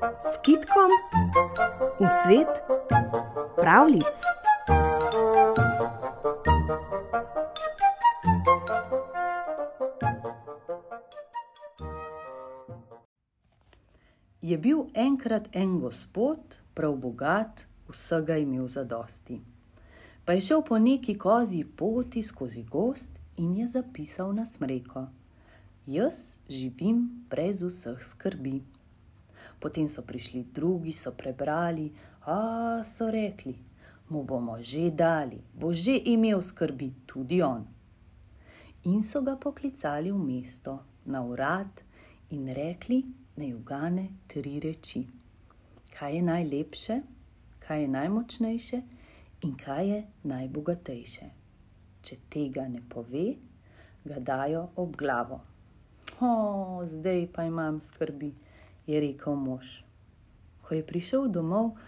s kitkom v svet pravlic. Je bil enkrat en gospod, prav bogat, vsega imel za dosti. Pa je šel po neki kozji poti skozi gost in je zapisal na smreko: Jaz živim brez vseh skrbi. Potem so prišli drugi, so prebrali, a so rekli: Mu bomo že dali, bo že imel skrbi tudi on. In so ga poklicali v mesto, na urad in rekli, naj ugane tri reči. Kaj je najlepše, kaj je najmočnejše in kaj je najbogatejše. Če tega ne pove, ga dajo ob glavo. O, zdaj pa imam skrbi, je rekel mož. Ko je prišel domov,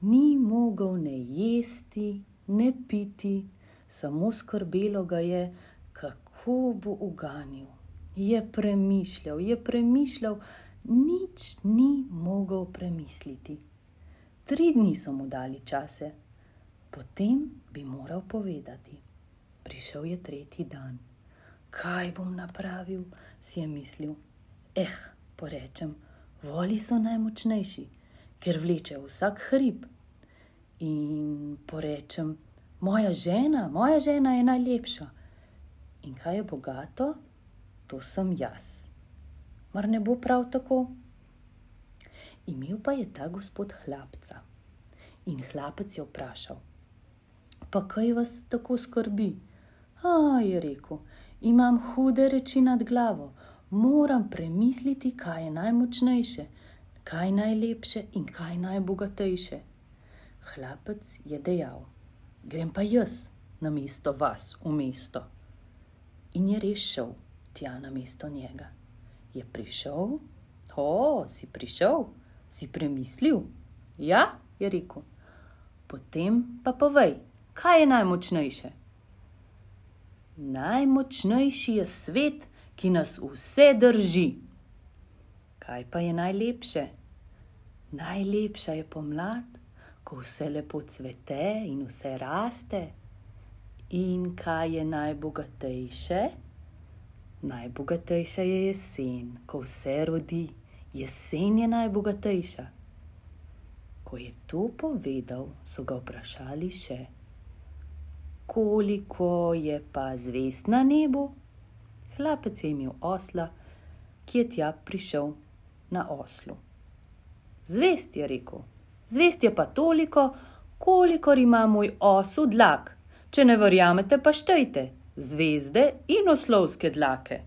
ni mogel ne jesti, ne piti, samo skrbelo ga je, kako bo uganil. Je premišljal, je premišljal, nič ni mogel premisliti. Tri dni so mu dali čase, potem bi moral povedati. Prišel je tretji dan. Kaj bom napravil, si je mislil. Eh, porečem, voli so najmočnejši, ker vleče vsak hrib. In porečem, moja žena, moja žena je najlepša. In kaj je bogato, to sem jaz mar ne bo prav tako? Imel pa je ta gospod hlapca. In hlapec je vprašal: Pa kaj vas tako skrbi? A je rekel: Imam hude reči nad glavo, moram premisliti, kaj je najmočnejše, kaj najlepše in kaj najbogatejše. Hlapec je dejal: Grem pa jaz na mesto vas v mesto. In je res šel tja na mesto njega je prišel. O, si prišel, si premislil? Ja, je rekel. Potem pa povej, kaj je najmočnejše? Najmočnejši je svet, ki nas vse drži. Kaj pa je najlepše? Najlepša je pomlad, ko vse lepo cvete in vse raste. In kaj je najbogatejše? Najbogatejša je jesen, ko vse rodi, jesen je najbogatejša. Ko je to povedal, so ga vprašali še, koliko je pa zvest na nebu. Hlapec je imel osla, ki je tja prišel na oslu. Zvest je rekel, zvest je pa toliko, kolikor ima moj osel dlak. Če ne verjamete, pa štejte, zvezde in oslovske dlake.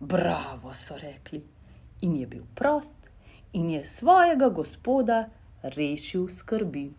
Bravo, so rekli, in je bil prost, in je svojega gospoda rešil skrbi.